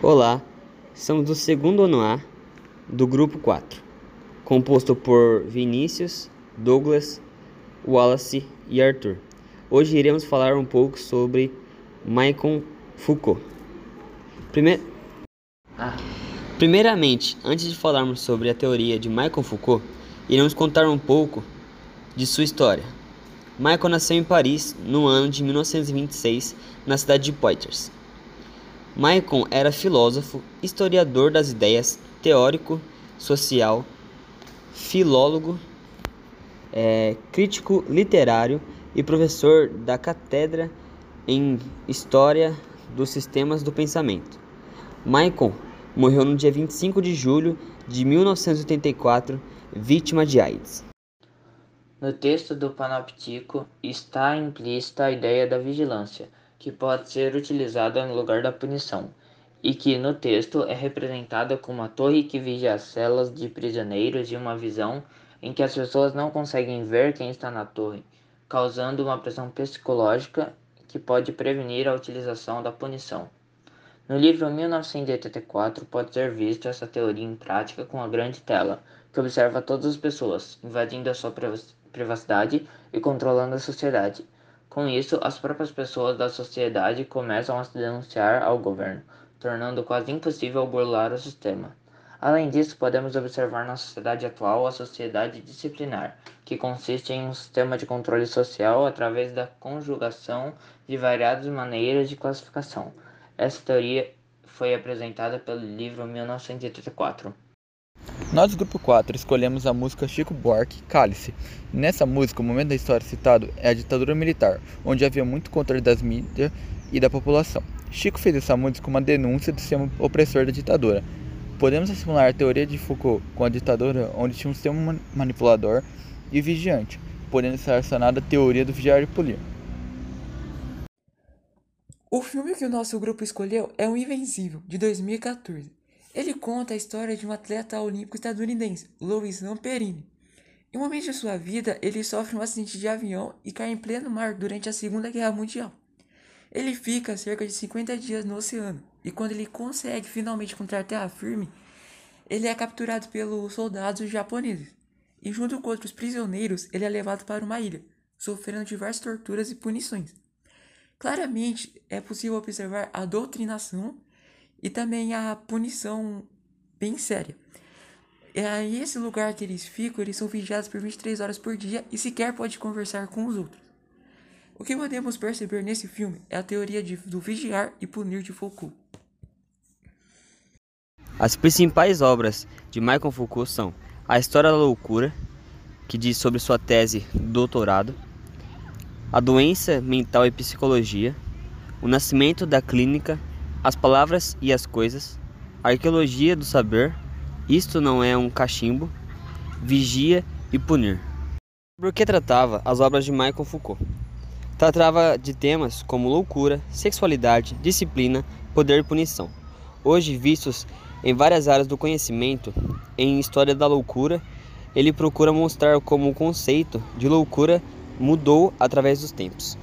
Olá, somos do segundo ano A do grupo 4, composto por Vinícius, Douglas, Wallace e Arthur. Hoje iremos falar um pouco sobre Michael Foucault. Prime... Ah. Primeiramente, antes de falarmos sobre a teoria de Michael Foucault, iremos contar um pouco de sua história. Michael nasceu em Paris no ano de 1926, na cidade de Poitiers. Michael era filósofo, historiador das ideias, teórico social, filólogo, é, crítico literário e professor da cátedra em História dos Sistemas do Pensamento. Michael morreu no dia 25 de julho de 1984, vítima de AIDS. No texto do Panoptico está implícita a ideia da vigilância, que pode ser utilizada no lugar da punição, e que no texto é representada como a torre que vigia as celas de prisioneiros e uma visão em que as pessoas não conseguem ver quem está na torre, causando uma pressão psicológica que pode prevenir a utilização da punição. No livro 1984 pode ser visto essa teoria em prática com a grande tela, que observa todas as pessoas, invadindo a sua privacidade e controlando a sociedade. Com isso, as próprias pessoas da sociedade começam a se denunciar ao governo, tornando quase impossível burlar o sistema. Além disso, podemos observar na sociedade atual a sociedade disciplinar, que consiste em um sistema de controle social através da conjugação de variadas maneiras de classificação. Essa teoria foi apresentada pelo livro 1984. Nós, grupo 4, escolhemos a música Chico Buarque, Cálice. Nessa música, o momento da história citado é a ditadura militar, onde havia muito controle das mídias e da população. Chico fez essa música como uma denúncia do sistema opressor da ditadura. Podemos assimilar a teoria de Foucault com a ditadura, onde tinha um sistema manipulador e vigiante, podendo ser relacionada à teoria do vigiar e polir. O filme que o nosso grupo escolheu é O Invencível, de 2014. Ele conta a história de um atleta olímpico estadunidense, Louis Lamperini. Em um momento de sua vida, ele sofre um acidente de avião e cai em pleno mar durante a Segunda Guerra Mundial. Ele fica cerca de 50 dias no oceano e quando ele consegue finalmente encontrar terra firme, ele é capturado pelos soldados japoneses. E junto com outros prisioneiros, ele é levado para uma ilha, sofrendo diversas torturas e punições. Claramente é possível observar a doutrinação e também a punição bem séria. E aí, esse lugar que eles ficam, eles são vigiados por 23 horas por dia e sequer pode conversar com os outros. O que podemos perceber nesse filme é a teoria de, do vigiar e punir de Foucault. As principais obras de Michael Foucault são A História da Loucura, que diz sobre sua tese doutorado, A Doença Mental e Psicologia, O Nascimento da Clínica, As Palavras e as Coisas, Arqueologia do Saber, Isto Não É um Cachimbo, Vigia e Punir. Por que tratava as obras de Michael Foucault? Tratava de temas como loucura, sexualidade, disciplina, poder e punição. Hoje vistos em várias áreas do conhecimento, em História da Loucura, ele procura mostrar como o conceito de loucura mudou através dos tempos.